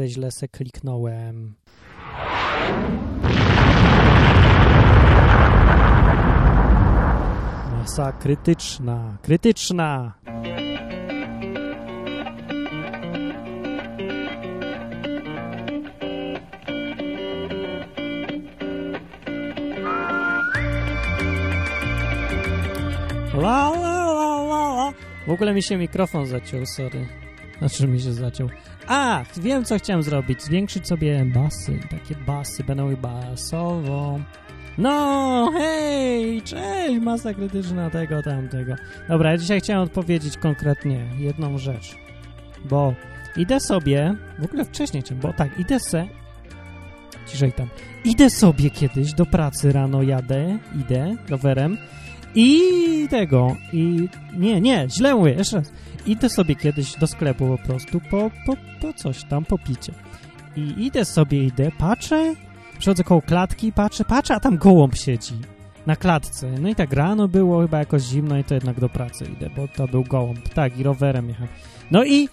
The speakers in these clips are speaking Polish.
kurde, źle se kliknąłem. Masa krytyczna, krytyczna. La, la, la, la, la. W ogóle mi się mikrofon zaciął, sorry. Znaczy mi się zaciął. A, wiem co chciałem zrobić. Zwiększyć sobie basy. Takie basy, będą basową. No, hej, cześć, masa krytyczna tego, tamtego. Dobra, ja dzisiaj chciałem odpowiedzieć konkretnie jedną rzecz. Bo idę sobie, w ogóle wcześniej czym, bo tak, idę se, ciszej tam, idę sobie kiedyś do pracy rano jadę, idę rowerem i tego, i nie, nie, źle mówię, jeszcze raz. Idę sobie kiedyś do sklepu po prostu po, po, po coś tam, po picie. I idę sobie, idę, patrzę, przechodzę koło klatki, patrzę, patrzę, a tam gołąb siedzi na klatce. No i tak rano było, chyba jakoś zimno i to jednak do pracy idę, bo to był gołąb. Tak, i rowerem jechałem. No i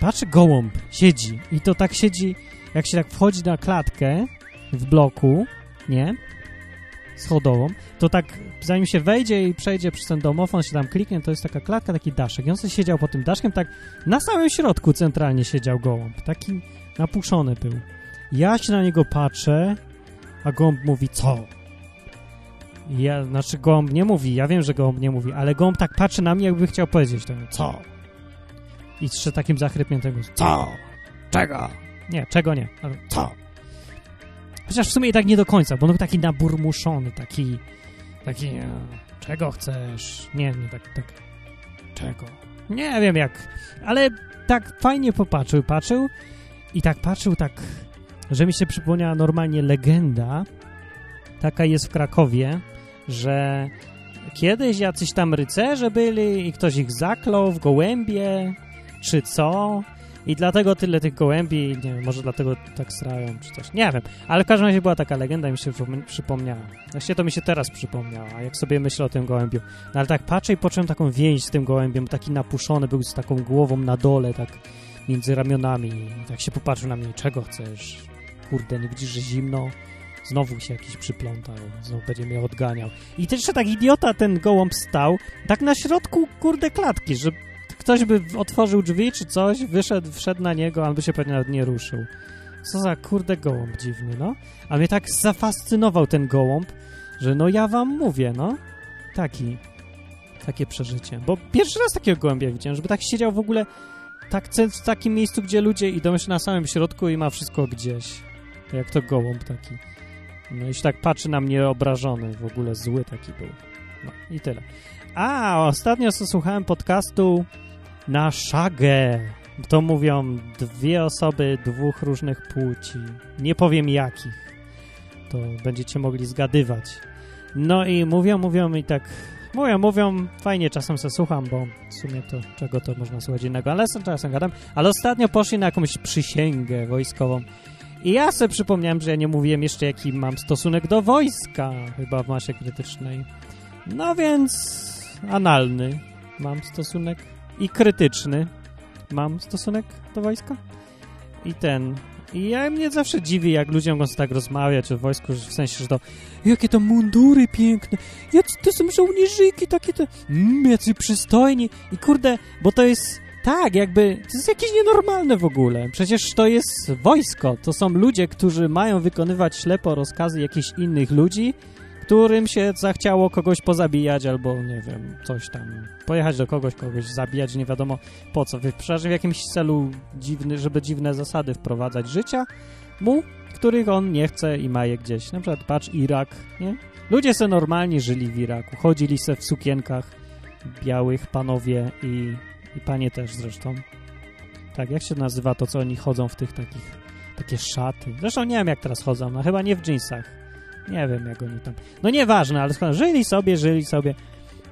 patrzę, gołąb siedzi i to tak siedzi, jak się tak wchodzi na klatkę w bloku, nie? Schodową, to tak zanim się wejdzie i przejdzie przez ten domofon, się tam kliknie, to jest taka klatka, taki daszek. I on sobie siedział pod tym daszkiem, tak na samym środku centralnie siedział gołąb. Taki napuszony był. Ja się na niego patrzę, a gołąb mówi, co? Ja, znaczy gołąb nie mówi, ja wiem, że gołąb nie mówi, ale gołąb tak patrzy na mnie, jakby chciał powiedzieć to, co? I jeszcze takim zachrypniętym głosem, co? Czego? Nie, czego nie, ale co? Chociaż w sumie i tak nie do końca, bo on taki naburmuszony, taki, taki, e, czego chcesz? Nie, nie, tak, tak, czego? Nie wiem jak, ale tak fajnie popatrzył, patrzył i tak patrzył, tak, że mi się przypomniała normalnie legenda, taka jest w Krakowie, że kiedyś jacyś tam rycerze byli i ktoś ich zaklął w gołębie, czy co, i dlatego tyle tych gołębi, nie wiem, może dlatego tak strają, czy coś, nie wiem. Ale w każdym razie była taka legenda i mi się przypomniała. Właściwie to mi się teraz przypomniała, jak sobie myślę o tym gołębiu. No ale tak patrzę i poczułem taką więź z tym gołębiem, taki napuszony był z taką głową na dole, tak między ramionami. I tak się popatrzył na mnie, czego chcesz? Kurde, nie widzisz, że zimno? Znowu się jakiś przyplątał, znowu będzie mnie odganiał. I też jeszcze tak idiota ten gołąb stał, tak na środku, kurde, klatki, że ktoś by otworzył drzwi czy coś, wyszedł, wszedł na niego, on by się pewnie nawet nie ruszył. Co za kurde gołąb dziwny, no. A mnie tak zafascynował ten gołąb, że no ja wam mówię, no. Taki, takie przeżycie. Bo pierwszy raz takiego gołębia widziałem, żeby tak siedział w ogóle tak w takim miejscu, gdzie ludzie idą jeszcze na samym środku i ma wszystko gdzieś. Jak to gołąb taki. No i się tak patrzy na mnie obrażony, w ogóle zły taki był. No i tyle. A, ostatnio słuchałem podcastu na szagę. To mówią dwie osoby dwóch różnych płci. Nie powiem jakich. To będziecie mogli zgadywać. No i mówią, mówią i tak... Mówią, mówią, fajnie czasem se słucham, bo w sumie to czego to można słuchać innego, ale czasem gadam. Ale ostatnio poszli na jakąś przysięgę wojskową. I ja sobie przypomniałem, że ja nie mówiłem jeszcze, jaki mam stosunek do wojska, chyba w masie krytycznej. No więc analny mam stosunek i krytyczny mam stosunek do wojska. I ten. I ja mnie zawsze dziwi, jak ludziom mogą tak rozmawiać o wojsku, w sensie, że to jakie to mundury piękne, jacy to są żołnierzyki, takie te, mm, jacy przystojni. I kurde, bo to jest tak, jakby, to jest jakieś nienormalne w ogóle. Przecież to jest wojsko, to są ludzie, którzy mają wykonywać ślepo rozkazy jakichś innych ludzi, którym się zachciało kogoś pozabijać albo, nie wiem, coś tam, pojechać do kogoś, kogoś zabijać, nie wiadomo po co, w jakimś celu dziwny, żeby dziwne zasady wprowadzać życia mu, których on nie chce i ma je gdzieś. Na przykład patrz Irak, nie? Ludzie se normalnie żyli w Iraku, chodzili se w sukienkach białych panowie i, i panie też zresztą. Tak, jak się nazywa to, co oni chodzą w tych takich, takie szaty. Zresztą nie wiem, jak teraz chodzą, no chyba nie w dżinsach nie wiem, jak oni tam... No nieważne, ale skoro żyli sobie, żyli sobie.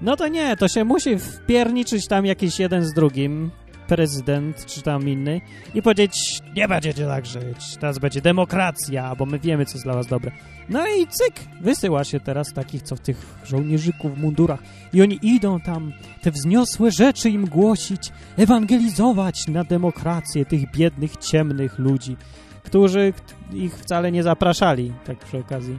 No to nie, to się musi wpierniczyć tam jakiś jeden z drugim prezydent czy tam inny i powiedzieć, nie będziecie tak żyć, teraz będzie demokracja, bo my wiemy, co jest dla was dobre. No i cyk, wysyła się teraz takich, co w tych żołnierzyków w mundurach i oni idą tam te wzniosłe rzeczy im głosić, ewangelizować na demokrację tych biednych, ciemnych ludzi, którzy ich wcale nie zapraszali, tak przy okazji.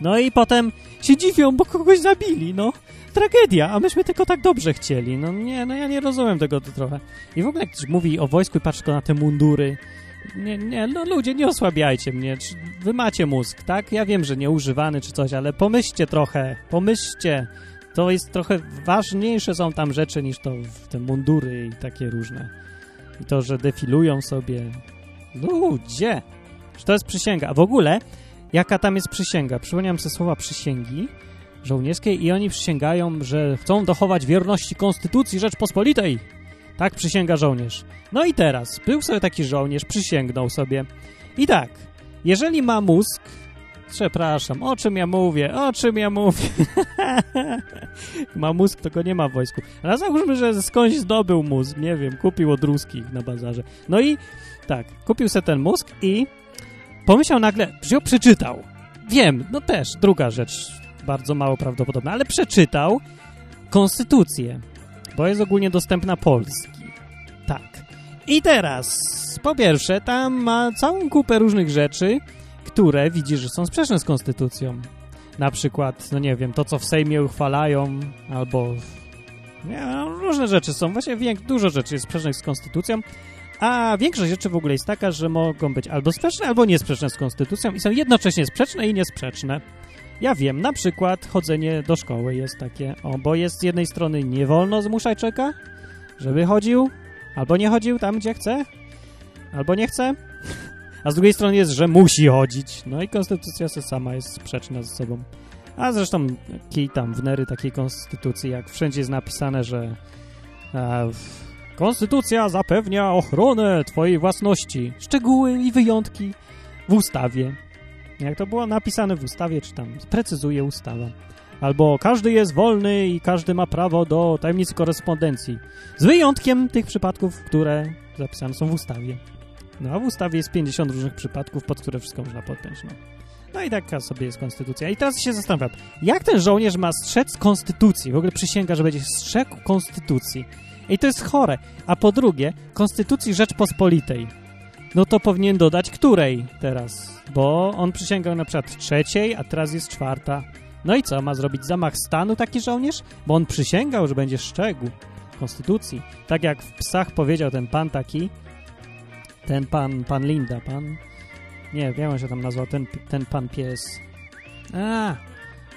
No i potem się dziwią, bo kogoś zabili, no. Tragedia, a myśmy tylko tak dobrze chcieli. No nie, no ja nie rozumiem tego to trochę. I w ogóle jak ktoś mówi o wojsku i patrzy na te mundury, nie, nie, no ludzie, nie osłabiajcie mnie. Wy macie mózg, tak? Ja wiem, że nieużywany czy coś, ale pomyślcie trochę, pomyślcie. To jest trochę ważniejsze są tam rzeczy niż to te mundury i takie różne. I to, że defilują sobie. Ludzie! Że to jest przysięga. A w ogóle, jaka tam jest przysięga? Przypomniałem sobie słowa przysięgi żołnierskiej i oni przysięgają, że chcą dochować wierności Konstytucji Rzeczpospolitej. Tak przysięga żołnierz. No i teraz, był sobie taki żołnierz, przysięgnął sobie. I tak, jeżeli ma mózg, przepraszam, o czym ja mówię, o czym ja mówię. ma mózg, go nie ma w wojsku. Ale załóżmy, że skądś zdobył mózg, nie wiem, kupił od na bazarze. No i tak, kupił sobie ten mózg i pomyślał nagle, wziął, przeczytał. Wiem, no też, druga rzecz, bardzo mało prawdopodobna, ale przeczytał konstytucję, bo jest ogólnie dostępna Polski. Tak. I teraz, po pierwsze, tam ma całą kupę różnych rzeczy, które widzi, że są sprzeczne z konstytucją. Na przykład, no nie wiem, to co w Sejmie uchwalają, albo nie, no, różne rzeczy są. Właściwie dużo rzeczy jest sprzecznych z konstytucją, a większość rzeczy w ogóle jest taka, że mogą być albo sprzeczne, albo niesprzeczne z konstytucją i są jednocześnie sprzeczne i niesprzeczne. Ja wiem, na przykład chodzenie do szkoły jest takie, o, bo jest z jednej strony nie wolno zmuszać czeka, żeby chodził, albo nie chodził tam, gdzie chce, albo nie chce, a z drugiej strony jest, że musi chodzić. No i konstytucja sama jest sprzeczna ze sobą. A zresztą kij tam w nery takiej konstytucji, jak wszędzie jest napisane, że e, konstytucja zapewnia ochronę twojej własności. Szczegóły i wyjątki w ustawie. Jak to było napisane w ustawie, czy tam precyzuje ustawa. Albo każdy jest wolny i każdy ma prawo do tajemnicy korespondencji. Z wyjątkiem tych przypadków, które zapisane są w ustawie. No a w ustawie jest 50 różnych przypadków, pod które wszystko można podpiąć. No. No i taka sobie jest konstytucja. I teraz się zastanawiam, jak ten żołnierz ma strzec konstytucji? W ogóle przysięga, że będzie strzegł konstytucji. I to jest chore. A po drugie, konstytucji Rzeczpospolitej no to powinien dodać której teraz, bo on przysięgał na przykład trzeciej, a teraz jest czwarta. No i co, ma zrobić zamach stanu taki żołnierz? Bo on przysięgał, że będzie szczegół konstytucji. Tak jak w psach powiedział ten pan taki, ten pan, pan Linda, pan, nie wiem, jak się tam nazwał, ten, ten pan pies. A,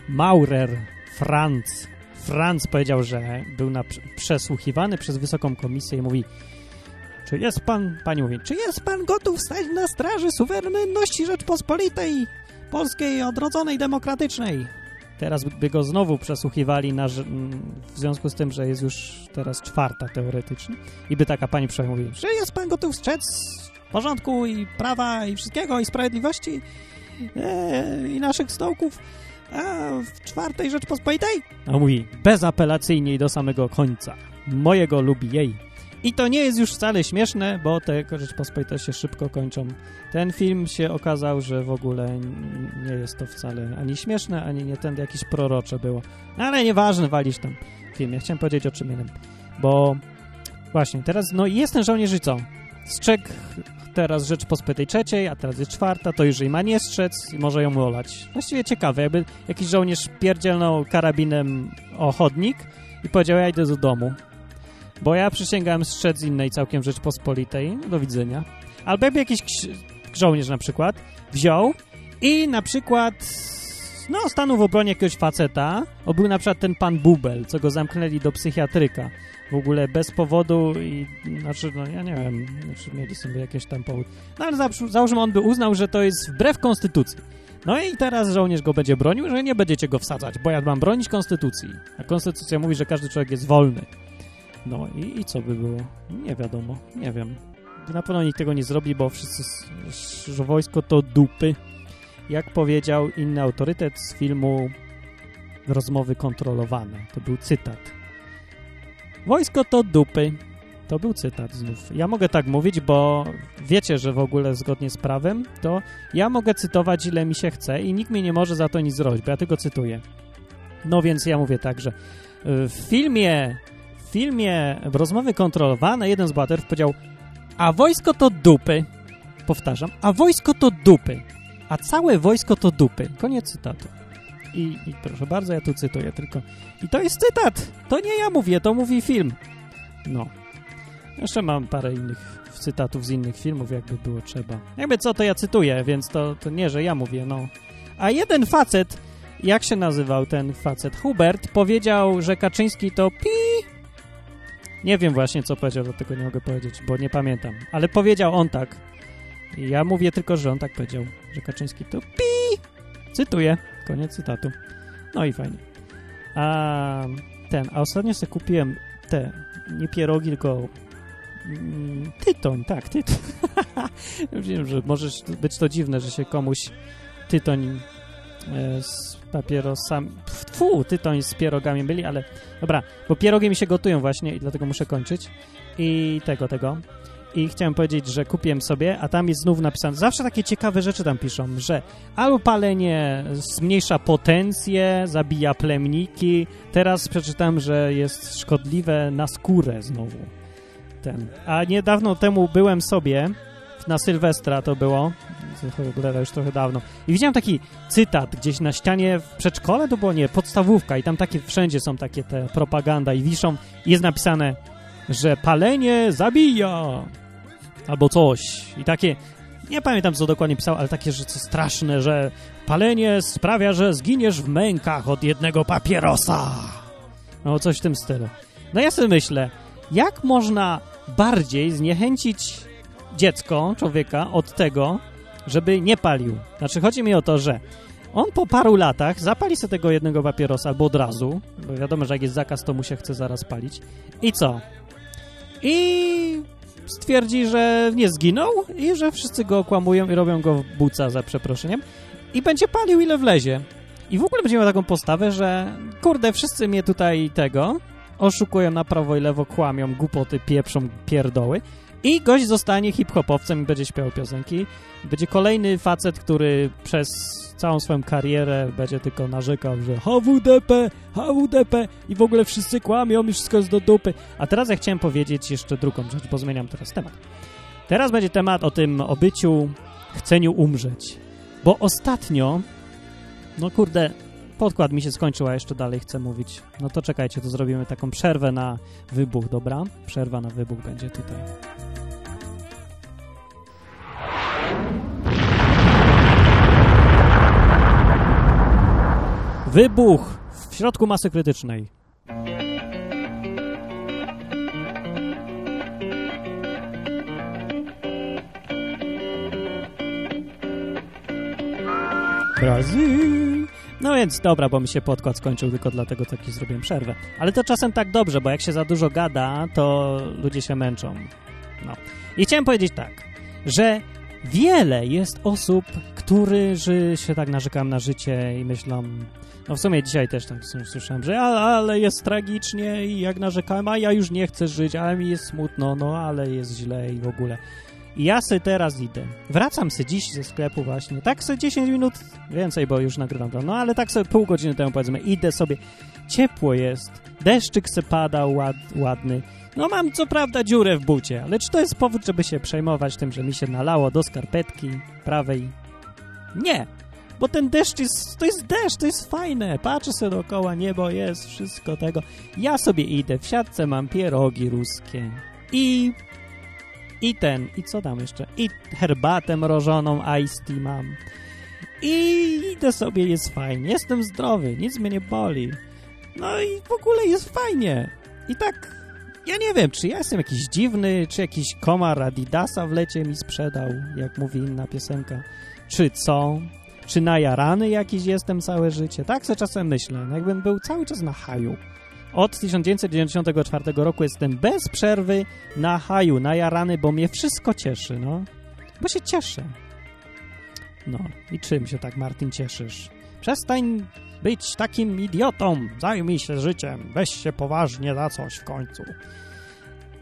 Maurer, Franz. Franz powiedział, że był na, przesłuchiwany przez Wysoką Komisję i mówi czy jest pan, pani mówi, czy jest pan gotów stać na straży suwerenności Rzeczpospolitej Polskiej, odrodzonej, demokratycznej? Teraz by go znowu przesłuchiwali na, w związku z tym, że jest już teraz czwarta teoretycznie. I by taka pani przemówi, czy jest pan gotów strzec porządku i prawa i wszystkiego i sprawiedliwości e, i naszych stołków a w czwartej Rzeczpospolitej? A mówi, bezapelacyjnie i do samego końca. Mojego lubi jej. I to nie jest już wcale śmieszne, bo te Rzeczpospolite się szybko kończą. Ten film się okazał, że w ogóle nie jest to wcale ani śmieszne, ani nie ten jakieś prorocze było. Ale nieważne, walisz tam film. Ja chciałem powiedzieć o czym innym. Bo właśnie, teraz no jest ten żołnierz i co? Teraz Rzeczpospolitej trzeciej, a teraz jest czwarta, to już jej ma nie strzec i może ją olać. Właściwie ciekawe, jakby jakiś żołnierz pierdzielnął karabinem o chodnik i powiedział, ja idę do domu. Bo ja przysięgałem strzec innej całkiem Rzeczpospolitej. Do widzenia. Albo jakby jakiś żołnierz na przykład wziął i na przykład no, stanął w obronie jakiegoś faceta. O, był na przykład ten pan Bubel, co go zamknęli do psychiatryka. W ogóle bez powodu i, znaczy, no ja nie wiem, znaczy mieli sobie jakieś tam powód. No ale załóżmy, on by uznał, że to jest wbrew konstytucji. No i teraz żołnierz go będzie bronił, że nie będziecie go wsadzać, bo ja mam bronić konstytucji. A konstytucja mówi, że każdy człowiek jest wolny. No i, i co by było? Nie wiadomo, nie wiem. Na pewno nikt tego nie zrobi, bo wszyscy, że wojsko to dupy. Jak powiedział inny autorytet z filmu Rozmowy kontrolowane. To był cytat. Wojsko to dupy. To był cytat znów. Ja mogę tak mówić, bo wiecie, że w ogóle zgodnie z prawem, to ja mogę cytować ile mi się chce i nikt mi nie może za to nic zrobić, bo ja tylko cytuję. No więc ja mówię tak, że y, w filmie, w filmie Rozmowy kontrolowane jeden z bohaterów powiedział a wojsko to dupy. Powtarzam, a wojsko to dupy. A całe wojsko to dupy. Koniec cytatu. I, I proszę bardzo, ja tu cytuję tylko. I to jest cytat. To nie ja mówię, to mówi film. No. Jeszcze mam parę innych cytatów z innych filmów, jakby było trzeba. Jakby co, to ja cytuję, więc to, to nie, że ja mówię, no. A jeden facet, jak się nazywał ten facet? Hubert, powiedział, że Kaczyński to pi. Nie wiem właśnie, co powiedział, dlatego nie mogę powiedzieć, bo nie pamiętam. Ale powiedział on tak. Ja mówię tylko, że on tak powiedział, że Kaczyński to pi. Cytuję. Koniec cytatu. No i fajnie. A ten, a ostatnio sobie kupiłem te, nie pierogi, tylko mm, tytoń, tak, tytoń. Wiem, że może być to dziwne, że się komuś tytoń e, z papierosami, fu, tytoń z pierogami byli, ale dobra, bo pierogi mi się gotują właśnie i dlatego muszę kończyć i tego, tego i chciałem powiedzieć, że kupiłem sobie, a tam jest znów napisane, zawsze takie ciekawe rzeczy tam piszą, że albo palenie zmniejsza potencję, zabija plemniki, teraz przeczytałem, że jest szkodliwe na skórę znowu. Ten. A niedawno temu byłem sobie, na Sylwestra to było, ogóle już trochę dawno, i widziałem taki cytat gdzieś na ścianie w przedszkole, to było, nie, podstawówka i tam takie, wszędzie są takie te propaganda i wiszą, i jest napisane że palenie zabija albo coś. I takie, nie pamiętam co dokładnie pisał, ale takie rzeczy straszne, że palenie sprawia, że zginiesz w mękach od jednego papierosa. No coś w tym stylu. No ja sobie myślę, jak można bardziej zniechęcić dziecko, człowieka od tego, żeby nie palił. Znaczy chodzi mi o to, że on po paru latach zapali sobie tego jednego papierosa albo od razu, bo wiadomo, że jak jest zakaz, to mu się chce zaraz palić. I co? I stwierdzi, że nie zginął i że wszyscy go okłamują i robią go w buca za przeproszeniem i będzie palił ile wlezie. I w ogóle będzie miał taką postawę, że kurde, wszyscy mnie tutaj tego oszukują na prawo i lewo, kłamią, głupoty, pieprzą, pierdoły i gość zostanie hip-hopowcem i będzie śpiewał piosenki. Będzie kolejny facet, który przez całą swoją karierę będzie tylko narzekał, że HWDP, HWDP i w ogóle wszyscy kłamią i wszystko jest do dupy. A teraz ja chciałem powiedzieć jeszcze drugą rzecz, bo zmieniam teraz temat. Teraz będzie temat o tym obyciu, chceniu umrzeć. Bo ostatnio, no kurde, podkład mi się skończył, a jeszcze dalej chcę mówić. No to czekajcie, to zrobimy taką przerwę na wybuch, dobra? Przerwa na wybuch będzie tutaj. Wybuch w środku masy krytycznej. Brazil. No więc dobra, bo mi się podkład skończył, tylko dlatego taki zrobiłem przerwę. Ale to czasem tak dobrze, bo jak się za dużo gada, to ludzie się męczą. No. I chciałem powiedzieć tak, że wiele jest osób, którzy się tak narzekają na życie i myślą, no w sumie dzisiaj też tam słyszałem, że ale jest tragicznie i jak narzekałem, a ja już nie chcę żyć, ale mi jest smutno, no ale jest źle i w ogóle. Ja sobie teraz idę. Wracam sobie dziś ze sklepu właśnie. Tak sobie 10 minut więcej, bo już nagrywam. No ale tak sobie pół godziny temu powiedzmy. Idę sobie. Ciepło jest. Deszczyk se pada ład, ładny. No mam co prawda dziurę w bucie, ale czy to jest powód, żeby się przejmować tym, że mi się nalało do skarpetki prawej? Nie, bo ten deszcz jest, to jest deszcz, to jest fajne. Patrzę sobie dookoła, niebo jest, wszystko tego. Ja sobie idę, w siatce mam pierogi ruskie i i ten, i co tam jeszcze? I herbatę mrożoną, iced tea mam. I idę sobie, jest fajnie. Jestem zdrowy, nic mnie nie boli. No i w ogóle jest fajnie. I tak, ja nie wiem, czy ja jestem jakiś dziwny, czy jakiś komar Adidasa w lecie mi sprzedał, jak mówi inna piosenka, czy co? Czy najarany jakiś jestem całe życie? Tak sobie czasem myślę, no jakbym był cały czas na haju. Od 1994 roku jestem bez przerwy na haju, najarany, bo mnie wszystko cieszy, no. Bo się cieszę. No, i czym się tak, Martin, cieszysz? Przestań być takim idiotą, zajmij się życiem, weź się poważnie za coś w końcu.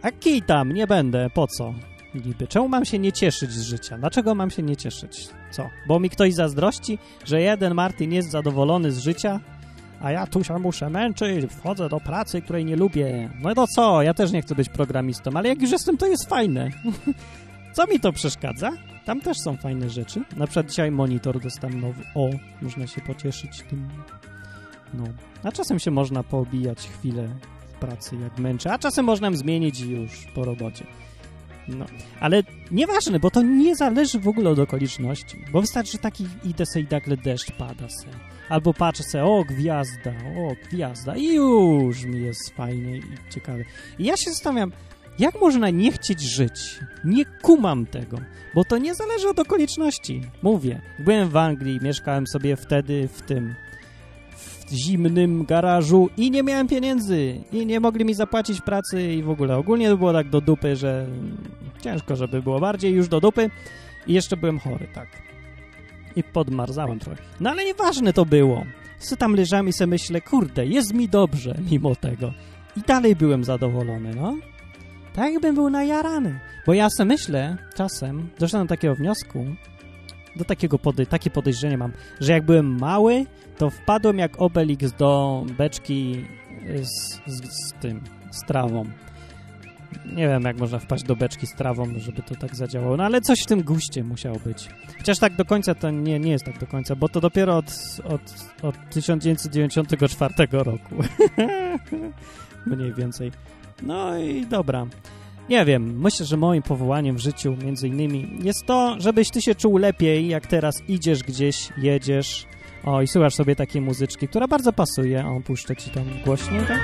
A kij tam, nie będę, po co? Niby, czemu mam się nie cieszyć z życia? Dlaczego mam się nie cieszyć? Co? Bo mi ktoś zazdrości, że jeden Martin jest zadowolony z życia, a ja tu się muszę męczyć, wchodzę do pracy, której nie lubię. No to co? Ja też nie chcę być programistą, ale jak już jestem, to jest fajne. co mi to przeszkadza? Tam też są fajne rzeczy. Na przykład dzisiaj monitor dostałem nowy. O, można się pocieszyć tym. No. A czasem się można poobijać chwilę w pracy, jak męczę, a czasem można zmienić już po robocie. No, ale nieważne, bo to nie zależy w ogóle od okoliczności, bo wystarczy, że taki idę sobie i nagle deszcz pada se. Albo patrzę se, o gwiazda, o gwiazda i już mi jest fajnie i ciekawe. I ja się zastanawiam, jak można nie chcieć żyć? Nie kumam tego, bo to nie zależy od okoliczności. Mówię, byłem w Anglii, mieszkałem sobie wtedy w tym zimnym garażu i nie miałem pieniędzy i nie mogli mi zapłacić pracy i w ogóle ogólnie było tak do dupy, że ciężko, żeby było bardziej już do dupy i jeszcze byłem chory, tak. I podmarzałem trochę. No ale nieważne to było. Co tam i sobie myślę, kurde, jest mi dobrze mimo tego. I dalej byłem zadowolony, no. Tak jakbym był najarany. Bo ja sobie myślę, czasem, doszedłem do takiego wniosku, do takiego pody takie podejrzenie mam, że jak byłem mały, to wpadłem jak Obelix do beczki z, z, z tym, z trawą. Nie wiem, jak można wpaść do beczki z trawą, żeby to tak zadziałało, no ale coś w tym guście musiało być. Chociaż tak do końca to nie, nie jest tak do końca, bo to dopiero od, od, od 1994 roku. Mniej więcej. No i dobra. Nie wiem, myślę, że moim powołaniem w życiu między innymi jest to, żebyś ty się czuł lepiej, jak teraz idziesz gdzieś, jedziesz, o i słuchasz sobie takiej muzyczki, która bardzo pasuje. O, puszczę ci tam głośniej, tak?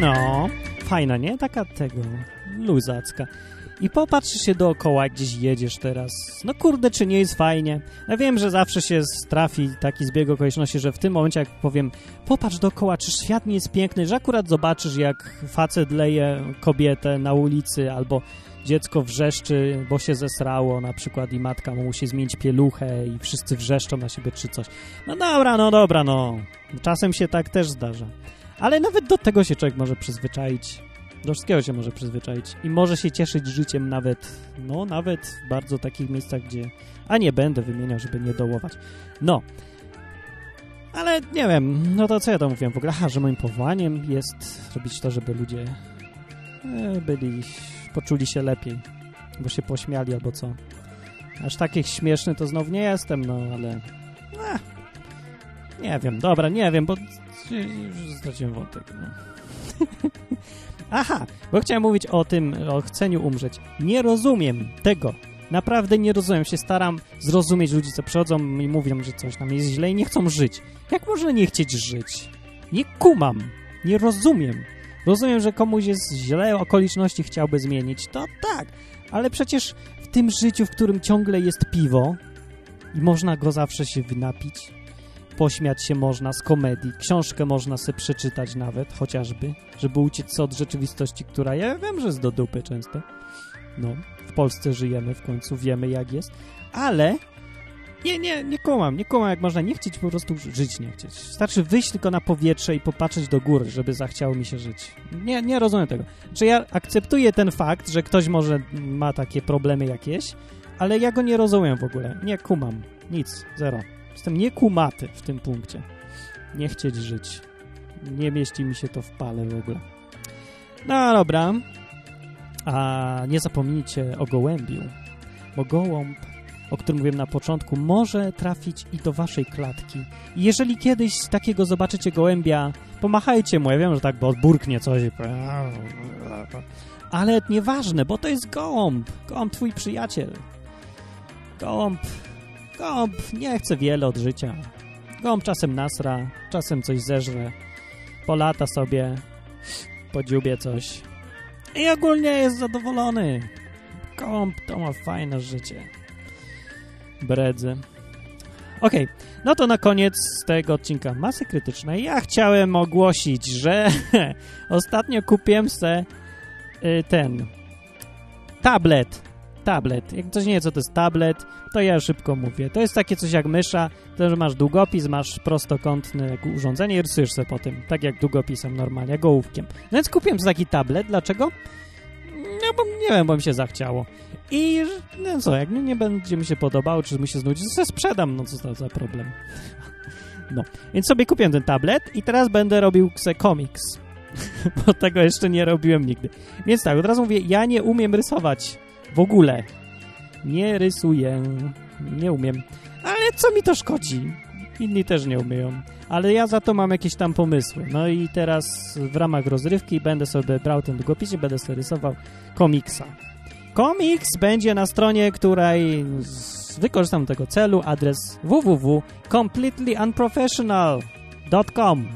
No, fajna, nie? Taka tego, luzacka. I popatrz się dookoła, gdzieś jedziesz teraz. No kurde, czy nie jest fajnie? Ja wiem, że zawsze się trafi taki zbieg okoliczności, że w tym momencie, jak powiem, popatrz dookoła, czy świat nie jest piękny, że akurat zobaczysz, jak facet leje kobietę na ulicy, albo dziecko wrzeszczy, bo się zesrało na przykład i matka mu musi zmienić pieluchę i wszyscy wrzeszczą na siebie czy coś. No dobra, no dobra, no. Czasem się tak też zdarza. Ale nawet do tego się człowiek może przyzwyczaić. Do wszystkiego się może przyzwyczaić i może się cieszyć życiem nawet, no nawet w bardzo takich miejscach, gdzie... A nie będę wymieniał, żeby nie dołować. No. Ale nie wiem, no to co ja to mówiłem w ogóle? Aha, że moim powołaniem jest robić to, żeby ludzie e, byli, poczuli się lepiej, bo się pośmiali albo co. Aż takich śmieszny to znowu nie jestem, no ale... A, nie wiem, dobra, nie wiem, bo straciłem wątek, no. Aha, bo chciałem mówić o tym, o chceniu umrzeć. Nie rozumiem tego. Naprawdę nie rozumiem. Się staram zrozumieć ludzi, co przychodzą i mówią, że coś nam jest źle i nie chcą żyć. Jak można nie chcieć żyć? Nie kumam. Nie rozumiem. Rozumiem, że komuś jest źle, okoliczności chciałby zmienić. To tak, ale przecież w tym życiu, w którym ciągle jest piwo i można go zawsze się wynapić, pośmiać się można z komedii, książkę można sobie przeczytać nawet, chociażby, żeby uciec od rzeczywistości, która ja wiem, że jest do dupy często. No, w Polsce żyjemy w końcu, wiemy jak jest, ale nie, nie, nie kumam, nie kumam, jak można nie chcieć po prostu żyć, nie chcieć. Starczy wyjść tylko na powietrze i popatrzeć do góry, żeby zachciało mi się żyć. Nie, nie rozumiem tego. Czy ja akceptuję ten fakt, że ktoś może ma takie problemy jakieś, ale ja go nie rozumiem w ogóle. Nie kumam. Nic. Zero. Jestem niekumaty w tym punkcie. Nie chcieć żyć. Nie mieści mi się to w pale w ogóle. No dobra. A nie zapomnijcie o gołębiu, bo gołąb, o którym mówiłem na początku, może trafić i do waszej klatki. I jeżeli kiedyś takiego zobaczycie gołębia, pomachajcie mu. Ja wiem, że tak, bo odburknie coś. Ale nieważne, bo to jest gołąb. Gołąb twój przyjaciel. Gołąb Gąb nie chce wiele od życia. Gąb czasem nasra, czasem coś zeżre, polata sobie, podziubie coś i ogólnie jest zadowolony. Gąb to ma fajne życie. Bredzy. Okej, okay, no to na koniec tego odcinka Masy Krytycznej ja chciałem ogłosić, że ostatnio kupiłem se y, ten tablet tablet. Jak ktoś nie wie, co to jest tablet, to ja szybko mówię. To jest takie coś jak mysza, to, że masz długopis, masz prostokątne urządzenie i rysujesz sobie po tym, tak jak długopisem normalnie, jak ołówkiem. No więc kupiłem taki tablet. Dlaczego? No bo nie wiem, bo mi się zachciało. I no co, jak nie będzie mi się podobało, czy mi się znudzi, to sobie sprzedam, no co to za problem. No, więc sobie kupiłem ten tablet i teraz będę robił se komiks. bo tego jeszcze nie robiłem nigdy. Więc tak, od razu mówię, ja nie umiem rysować. W ogóle. Nie rysuję. Nie umiem. Ale co mi to szkodzi? Inni też nie umieją. Ale ja za to mam jakieś tam pomysły. No i teraz w ramach rozrywki będę sobie brał ten długopis i będę sobie rysował komiksa. Komiks będzie na stronie, której wykorzystam do tego celu adres www.completelyunprofessional.com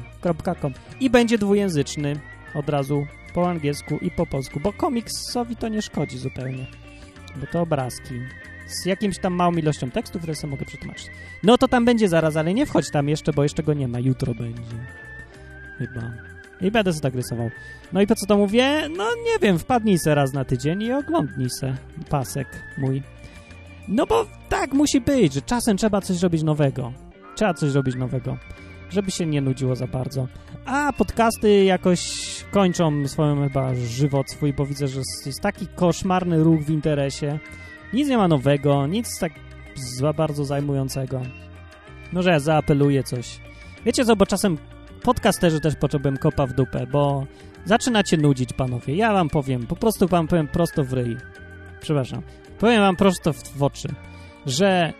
i będzie dwujęzyczny od razu po angielsku i po polsku, bo komiksowi to nie szkodzi zupełnie, bo to obrazki z jakimś tam małą ilością tekstu, które sobie mogę przetłumaczyć. No to tam będzie zaraz, ale nie wchodź tam jeszcze, bo jeszcze go nie ma. Jutro będzie. Chyba. I będę sobie tak rysował. No i po co to mówię? No nie wiem, wpadnij se raz na tydzień i oglądnij se pasek mój. No bo tak musi być, że czasem trzeba coś robić nowego. Trzeba coś robić nowego, żeby się nie nudziło za bardzo. A podcasty jakoś kończą swoją chyba żywot swój, bo widzę, że jest taki koszmarny ruch w interesie. Nic nie ma nowego, nic tak za bardzo zajmującego. No, że ja zaapeluję coś. Wiecie co, bo czasem podcasterzy też potrzebują kopa w dupę, bo zaczynacie nudzić, panowie. Ja wam powiem, po prostu wam powiem prosto w ryj. Przepraszam. Powiem wam prosto w, w oczy, że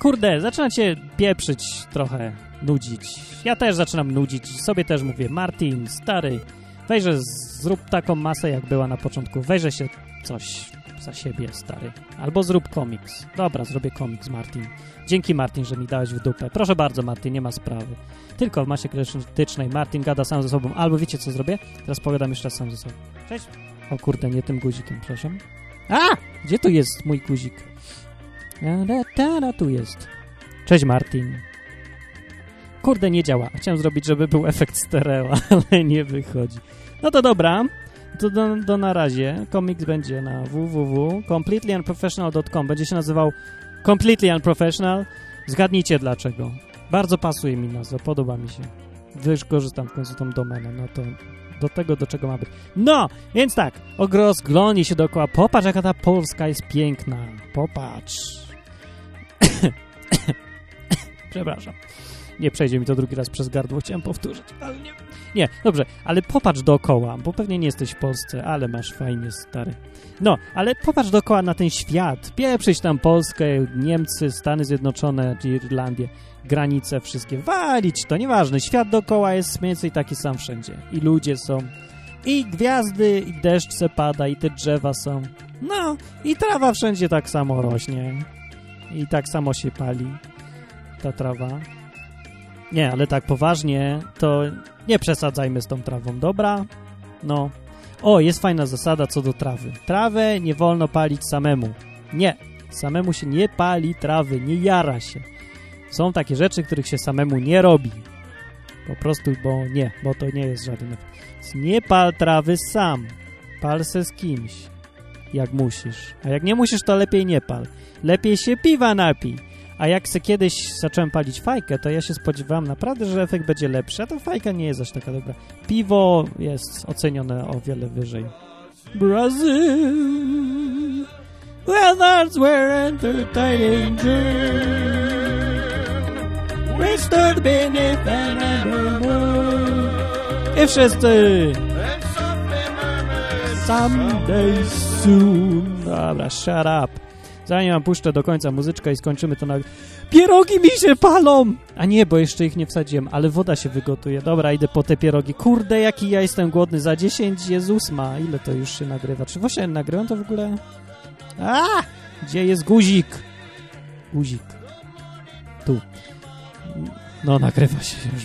kurde, zaczynacie pieprzyć trochę, nudzić. Ja też zaczynam nudzić. Sobie też mówię, Martin, stary, wejrzę, zrób taką masę, jak była na początku. Wejrzę się coś za siebie, stary. Albo zrób komiks. Dobra, zrobię komiks, Martin. Dzięki, Martin, że mi dałeś w dupę. Proszę bardzo, Martin, nie ma sprawy. Tylko w masie krytycznej Martin gada sam ze sobą. Albo wiecie, co zrobię? Teraz pogadam jeszcze raz sam ze sobą. Cześć. O kurde, nie tym guzikiem, proszę. A! Gdzie tu jest mój guzik? tu jest. Cześć, Martin. Kurde, nie działa. Chciałem zrobić, żeby był efekt stereo, ale nie wychodzi. No to dobra. To do, do na razie. Komiks będzie na www.completelyunprofessional.com. Będzie się nazywał Completely Unprofessional. Zgadnijcie dlaczego. Bardzo pasuje mi nazwa, podoba mi się. Wykorzystam w końcu tą domenę, no to do tego, do czego ma być. No, więc tak, rozglądnij się dookoła. Popatrz, jaka ta Polska jest piękna. Popatrz. Przepraszam. Nie przejdzie mi to drugi raz przez gardło, chciałem powtórzyć, ale nie... Nie, dobrze, ale popatrz dookoła, bo pewnie nie jesteś w Polsce, ale masz fajnie, stary. No, ale popatrz dookoła na ten świat. Pieprzyć tam Polskę, Niemcy, Stany Zjednoczone, Irlandię, granice wszystkie. Walić to, nieważne. Świat dookoła jest mniej więcej taki sam wszędzie. I ludzie są. I gwiazdy, i deszcz se pada, i te drzewa są. No, i trawa wszędzie tak samo rośnie. I tak samo się pali ta trawa. Nie, ale tak poważnie, to nie przesadzajmy z tą trawą, dobra? No. O, jest fajna zasada co do trawy. Trawę nie wolno palić samemu. Nie, samemu się nie pali trawy, nie jara się. Są takie rzeczy, których się samemu nie robi. Po prostu, bo nie, bo to nie jest żaden. Nie pal trawy sam. Pal se z kimś, jak musisz. A jak nie musisz, to lepiej nie pal. Lepiej się piwa napij. A jak se kiedyś zacząłem palić fajkę, to ja się spodziewałem naprawdę, że efekt będzie lepszy, a ta fajka nie jest aż taka dobra. Piwo jest ocenione o wiele wyżej. Brazil Well, that's where entertaining We stood beneath an I wszyscy Someday soon Dobra, shut up Zanim mam puszczę do końca muzyczkę i skończymy to na... Pierogi mi się palą! A nie, bo jeszcze ich nie wsadziłem, ale woda się wygotuje. Dobra, idę po te pierogi. Kurde, jaki ja jestem głodny. Za 10 Jezus ma. Ile to już się nagrywa? Czy właśnie nagrywam to w ogóle? A! Gdzie jest guzik? Guzik. Tu. No, nagrywa się już.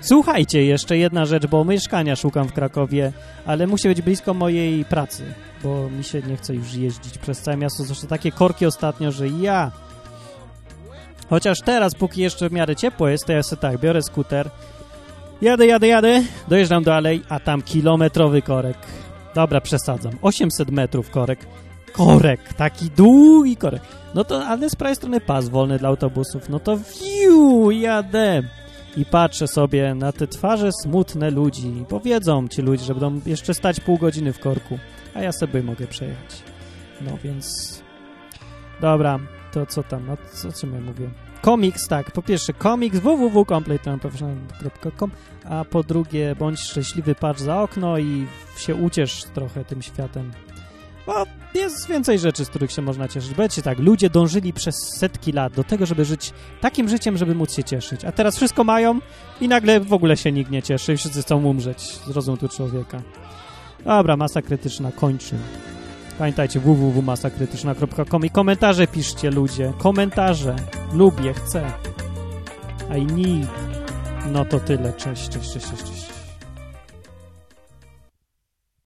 Słuchajcie, jeszcze jedna rzecz, bo mieszkania szukam w Krakowie, ale musi być blisko mojej pracy bo mi się nie chce już jeździć przez całe miasto. Zresztą takie korki ostatnio, że ja... Chociaż teraz, póki jeszcze w miarę ciepło jest, to ja sobie tak, biorę skuter, jadę, jadę, jadę, dojeżdżam do alei, a tam kilometrowy korek. Dobra, przesadzam. 800 metrów korek. korek, taki długi korek. No to, ale z prawej strony pas wolny dla autobusów, no to wiu, jadę. I patrzę sobie na te twarze smutne ludzi, bo wiedzą ci ludzie, że będą jeszcze stać pół godziny w korku, a ja sobie mogę przejechać. No więc... Dobra, to co tam, no co, co ja mówię? Komiks, tak, po pierwsze komiks www.completeprofessional.com a po drugie bądź szczęśliwy, patrz za okno i się uciesz trochę tym światem. Bo jest więcej rzeczy, z których się można cieszyć. Będziecie tak, ludzie dążyli przez setki lat do tego, żeby żyć takim życiem, żeby móc się cieszyć. A teraz wszystko mają i nagle w ogóle się nikt nie cieszy i wszyscy chcą umrzeć. Zrozum tu człowieka. Dobra, masa krytyczna, kończy. Pamiętajcie www.masakrytyczna.com i komentarze piszcie ludzie. Komentarze. Lubię, chcę. I need. No to tyle. Cześć, cześć, cześć, cześć. cześć.